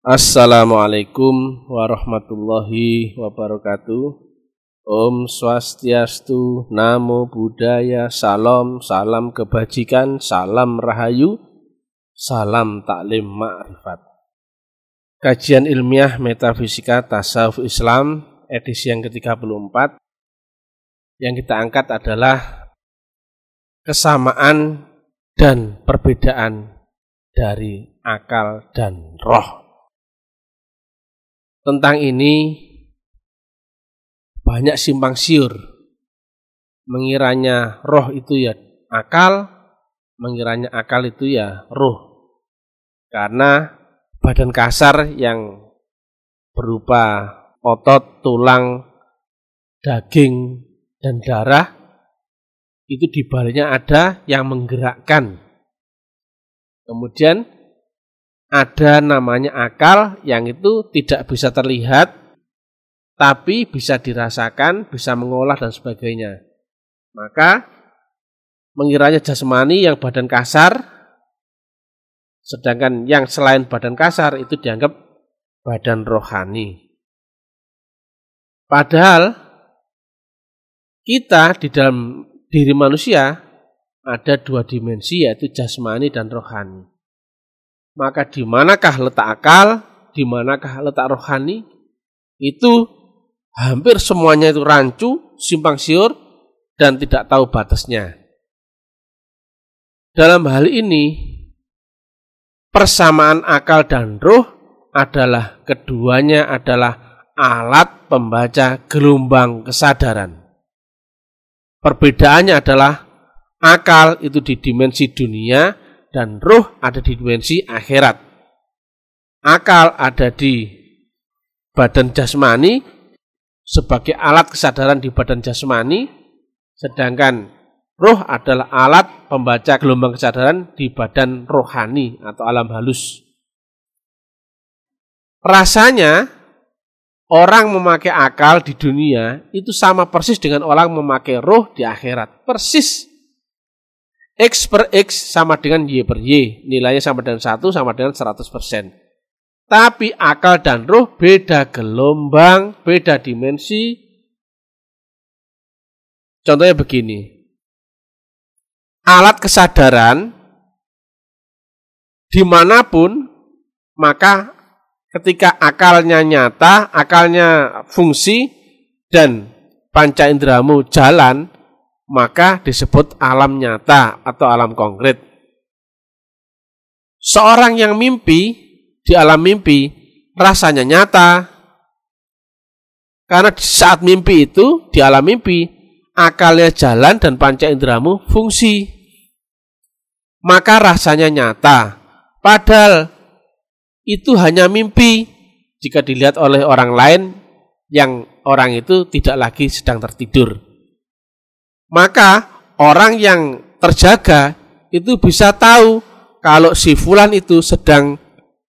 Assalamualaikum warahmatullahi wabarakatuh. Om Swastiastu, Namo Buddhaya, Salam, Salam Kebajikan, Salam Rahayu, Salam Taklim Ma'rifat. Kajian ilmiah Metafisika Tasawuf Islam edisi yang ke-34 yang kita angkat adalah kesamaan dan perbedaan dari akal dan roh. Tentang ini banyak simpang siur. Mengiranya roh itu ya akal, mengiranya akal itu ya roh. Karena badan kasar yang berupa otot, tulang, daging, dan darah itu di baliknya ada yang menggerakkan. Kemudian ada namanya akal yang itu tidak bisa terlihat tapi bisa dirasakan, bisa mengolah dan sebagainya. Maka mengiranya jasmani yang badan kasar sedangkan yang selain badan kasar itu dianggap badan rohani. Padahal kita di dalam diri manusia ada dua dimensi yaitu jasmani dan rohani. Maka di manakah letak akal, di manakah letak rohani? Itu hampir semuanya itu rancu, simpang siur, dan tidak tahu batasnya. Dalam hal ini, persamaan akal dan roh adalah keduanya adalah alat pembaca gelombang kesadaran. Perbedaannya adalah akal itu di dimensi dunia, dan ruh ada di dimensi akhirat. Akal ada di badan jasmani sebagai alat kesadaran di badan jasmani, sedangkan ruh adalah alat pembaca gelombang kesadaran di badan rohani atau alam halus. Rasanya orang memakai akal di dunia itu sama persis dengan orang memakai roh di akhirat. Persis X per X sama dengan Y per Y. Nilainya sama dengan 1 sama dengan 100%. Tapi akal dan roh beda gelombang, beda dimensi. Contohnya begini. Alat kesadaran di mana pun maka ketika akalnya nyata, akalnya fungsi dan panca inderamu jalan, maka disebut alam nyata atau alam konkret. Seorang yang mimpi di alam mimpi rasanya nyata. Karena saat mimpi itu di alam mimpi akalnya jalan dan panca inderamu fungsi. Maka rasanya nyata. Padahal itu hanya mimpi jika dilihat oleh orang lain yang orang itu tidak lagi sedang tertidur. Maka orang yang terjaga itu bisa tahu kalau si fulan itu sedang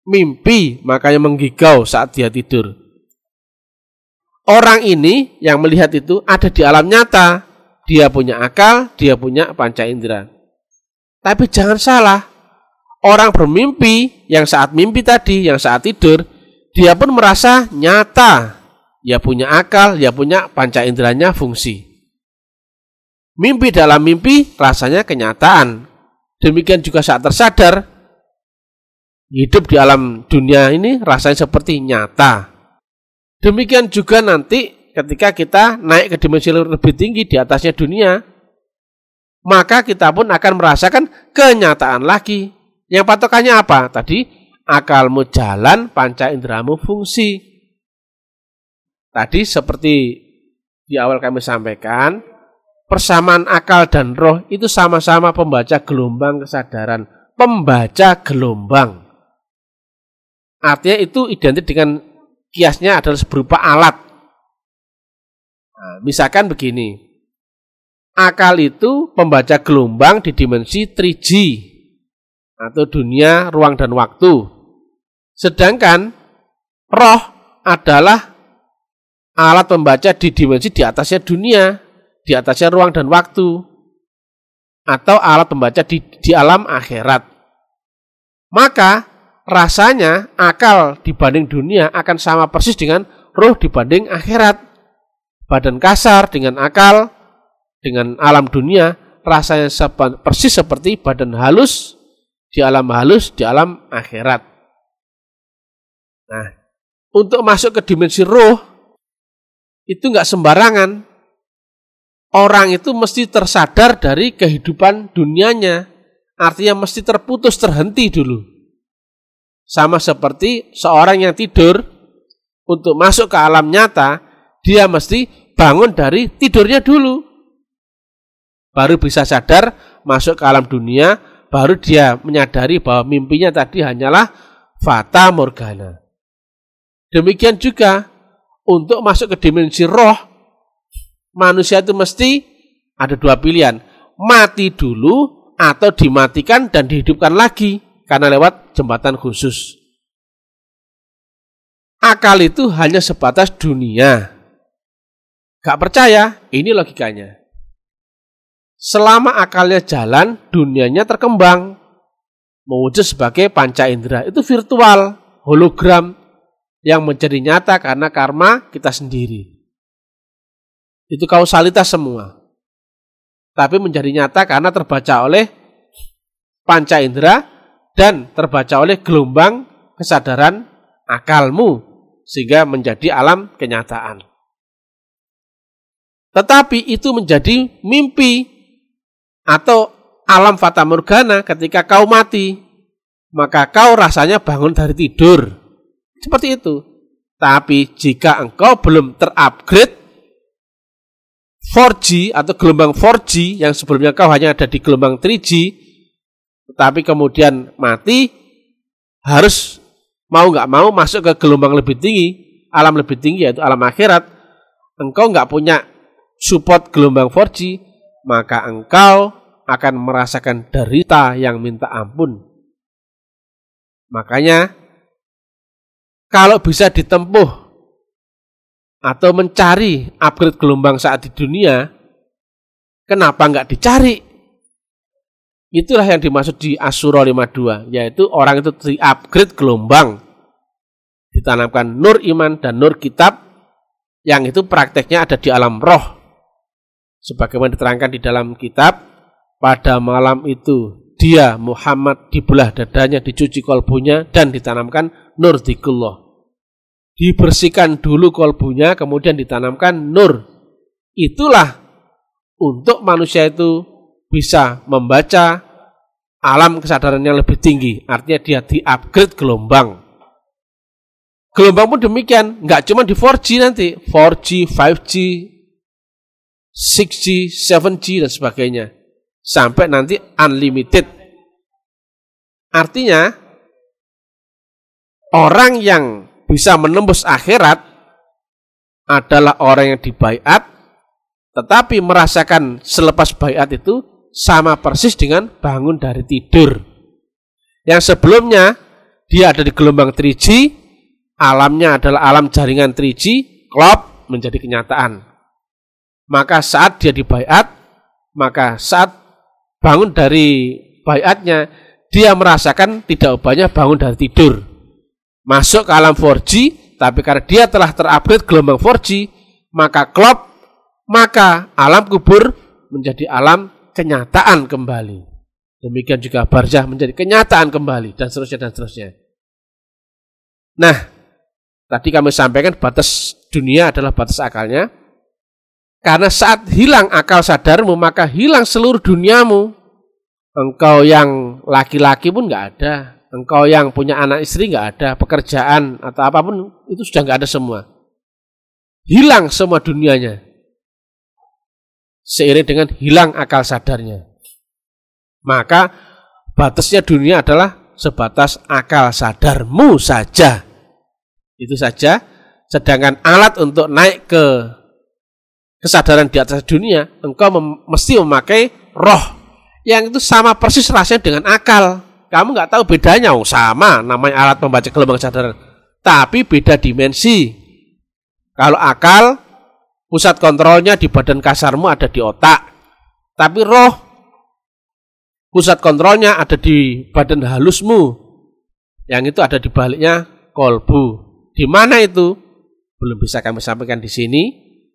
mimpi, makanya menggigau saat dia tidur. Orang ini yang melihat itu ada di alam nyata. Dia punya akal, dia punya panca indera. Tapi jangan salah, orang bermimpi yang saat mimpi tadi, yang saat tidur, dia pun merasa nyata. Dia punya akal, dia punya panca inderanya fungsi. Mimpi dalam mimpi rasanya kenyataan. Demikian juga saat tersadar, hidup di alam dunia ini rasanya seperti nyata. Demikian juga nanti ketika kita naik ke dimensi lebih tinggi di atasnya dunia, maka kita pun akan merasakan kenyataan lagi. Yang patokannya apa? Tadi akalmu jalan, panca inderamu fungsi. Tadi seperti di awal kami sampaikan, persamaan akal dan roh itu sama-sama pembaca gelombang kesadaran, pembaca gelombang. Artinya itu identik dengan kiasnya adalah berupa alat. Nah, misalkan begini, akal itu pembaca gelombang di dimensi 3G atau dunia ruang dan waktu. Sedangkan roh adalah alat pembaca di dimensi di atasnya dunia di atasnya ruang dan waktu atau alat pembaca di, di alam akhirat. Maka rasanya akal dibanding dunia akan sama persis dengan roh dibanding akhirat. Badan kasar dengan akal, dengan alam dunia, rasanya persis seperti badan halus di alam halus, di alam akhirat. Nah, untuk masuk ke dimensi roh, itu nggak sembarangan. Orang itu mesti tersadar dari kehidupan dunianya. Artinya mesti terputus, terhenti dulu sama seperti seorang yang tidur untuk masuk ke alam nyata, dia mesti bangun dari tidurnya dulu. Baru bisa sadar masuk ke alam dunia, baru dia menyadari bahwa mimpinya tadi hanyalah fata morgana. Demikian juga untuk masuk ke dimensi roh, manusia itu mesti ada dua pilihan, mati dulu atau dimatikan dan dihidupkan lagi karena lewat jembatan khusus. Akal itu hanya sebatas dunia. Gak percaya, ini logikanya. Selama akalnya jalan, dunianya terkembang. Mewujud sebagai panca indera. Itu virtual, hologram, yang menjadi nyata karena karma kita sendiri. Itu kausalitas semua. Tapi menjadi nyata karena terbaca oleh panca indera dan terbaca oleh gelombang kesadaran akalmu sehingga menjadi alam kenyataan. Tetapi itu menjadi mimpi atau alam fata morgana ketika kau mati, maka kau rasanya bangun dari tidur. Seperti itu. Tapi jika engkau belum terupgrade 4G atau gelombang 4G yang sebelumnya kau hanya ada di gelombang 3G, tetapi kemudian mati harus mau nggak mau masuk ke gelombang lebih tinggi, alam lebih tinggi yaitu alam akhirat, engkau nggak punya support gelombang 4G, maka engkau akan merasakan derita yang minta ampun. Makanya kalau bisa ditempuh atau mencari upgrade gelombang saat di dunia, kenapa nggak dicari? Itulah yang dimaksud di Asura 52, yaitu orang itu di-upgrade gelombang. Ditanamkan nur iman dan nur kitab, yang itu prakteknya ada di alam roh. Sebagaimana diterangkan di dalam kitab, pada malam itu dia Muhammad dibelah dadanya, dicuci kolbunya, dan ditanamkan nur dikullah. Dibersihkan dulu kolbunya, kemudian ditanamkan nur. Itulah untuk manusia itu bisa membaca alam kesadaran yang lebih tinggi. Artinya dia di-upgrade gelombang. Gelombang pun demikian, nggak cuma di 4G nanti, 4G, 5G, 6G, 7G dan sebagainya. Sampai nanti unlimited. Artinya orang yang bisa menembus akhirat adalah orang yang dibaiat tetapi merasakan selepas baiat itu sama persis dengan bangun dari tidur. Yang sebelumnya dia ada di gelombang 3G, alamnya adalah alam jaringan 3G, klop menjadi kenyataan. Maka saat dia dibayat, maka saat bangun dari bayatnya, dia merasakan tidak ubahnya bangun dari tidur. Masuk ke alam 4G, tapi karena dia telah terupgrade gelombang 4G, maka klop, maka alam kubur menjadi alam kenyataan kembali. Demikian juga barzah menjadi kenyataan kembali dan seterusnya dan seterusnya. Nah, tadi kami sampaikan batas dunia adalah batas akalnya. Karena saat hilang akal sadarmu, maka hilang seluruh duniamu. Engkau yang laki-laki pun nggak ada. Engkau yang punya anak istri nggak ada. Pekerjaan atau apa pun itu sudah nggak ada semua. Hilang semua dunianya seiring dengan hilang akal sadarnya. Maka batasnya dunia adalah sebatas akal sadarmu saja. Itu saja. Sedangkan alat untuk naik ke kesadaran di atas dunia, engkau mem mesti memakai roh yang itu sama persis rasanya dengan akal. Kamu nggak tahu bedanya, oh sama namanya alat membaca gelombang kesadaran, tapi beda dimensi. Kalau akal Pusat kontrolnya di badan kasarmu ada di otak. Tapi roh pusat kontrolnya ada di badan halusmu. Yang itu ada di baliknya kolbu. Di mana itu? Belum bisa kami sampaikan di sini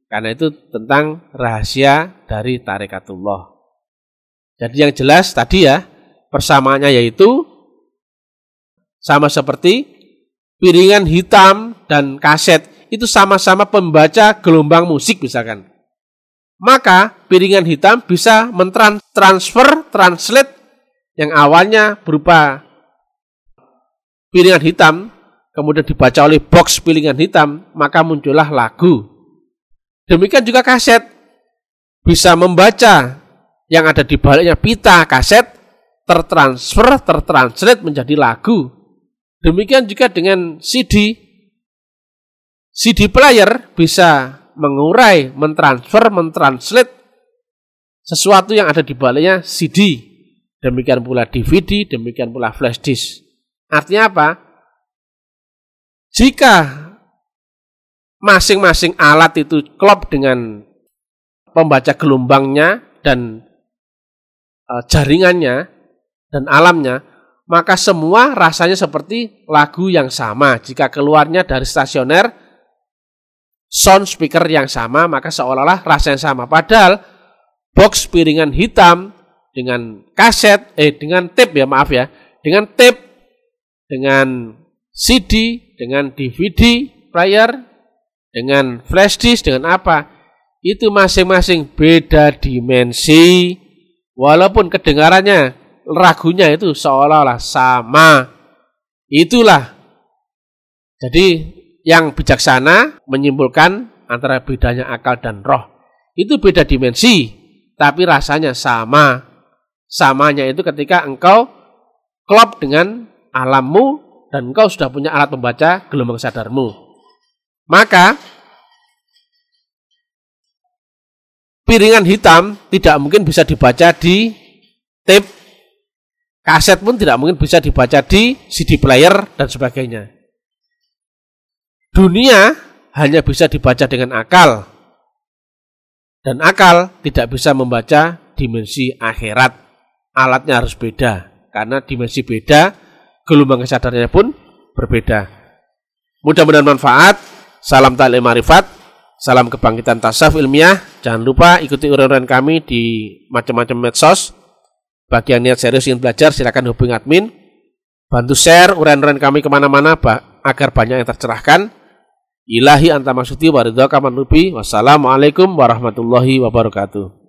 karena itu tentang rahasia dari tarikatullah. Jadi yang jelas tadi ya, persamaannya yaitu sama seperti piringan hitam dan kaset itu sama-sama pembaca gelombang musik misalkan. Maka piringan hitam bisa mentransfer, translate yang awalnya berupa piringan hitam, kemudian dibaca oleh box piringan hitam, maka muncullah lagu. Demikian juga kaset bisa membaca yang ada di baliknya pita kaset tertransfer, tertranslate menjadi lagu. Demikian juga dengan CD CD player bisa mengurai, mentransfer, mentranslate sesuatu yang ada di baliknya CD. Demikian pula DVD, demikian pula flash disk. Artinya apa? Jika masing-masing alat itu klop dengan pembaca gelombangnya dan e, jaringannya dan alamnya, maka semua rasanya seperti lagu yang sama. Jika keluarnya dari stasioner, sound speaker yang sama, maka seolah-olah rasa yang sama. Padahal box piringan hitam dengan kaset, eh dengan tape ya maaf ya, dengan tape, dengan CD, dengan DVD player, dengan flash disk, dengan apa? Itu masing-masing beda dimensi, walaupun kedengarannya ragunya itu seolah-olah sama. Itulah. Jadi yang bijaksana menyimpulkan antara bedanya akal dan roh. Itu beda dimensi, tapi rasanya sama. Samanya itu ketika engkau klop dengan alammu dan engkau sudah punya alat membaca gelombang sadarmu. Maka piringan hitam tidak mungkin bisa dibaca di tape kaset pun tidak mungkin bisa dibaca di CD player dan sebagainya. Dunia hanya bisa dibaca dengan akal. Dan akal tidak bisa membaca dimensi akhirat. Alatnya harus beda. Karena dimensi beda, gelombang kesadarannya pun berbeda. Mudah-mudahan manfaat. Salam ta'lim marifat. Salam kebangkitan tasawuf ilmiah. Jangan lupa ikuti uraian kami di macam-macam medsos. Bagi yang niat serius ingin belajar, silakan hubungi admin. Bantu share uraian-uraian kami ke mana-mana agar banyak yang tercerahkan. Ilahi anta waridhaka manubi. Wassalamualaikum warahmatullahi wabarakatuh.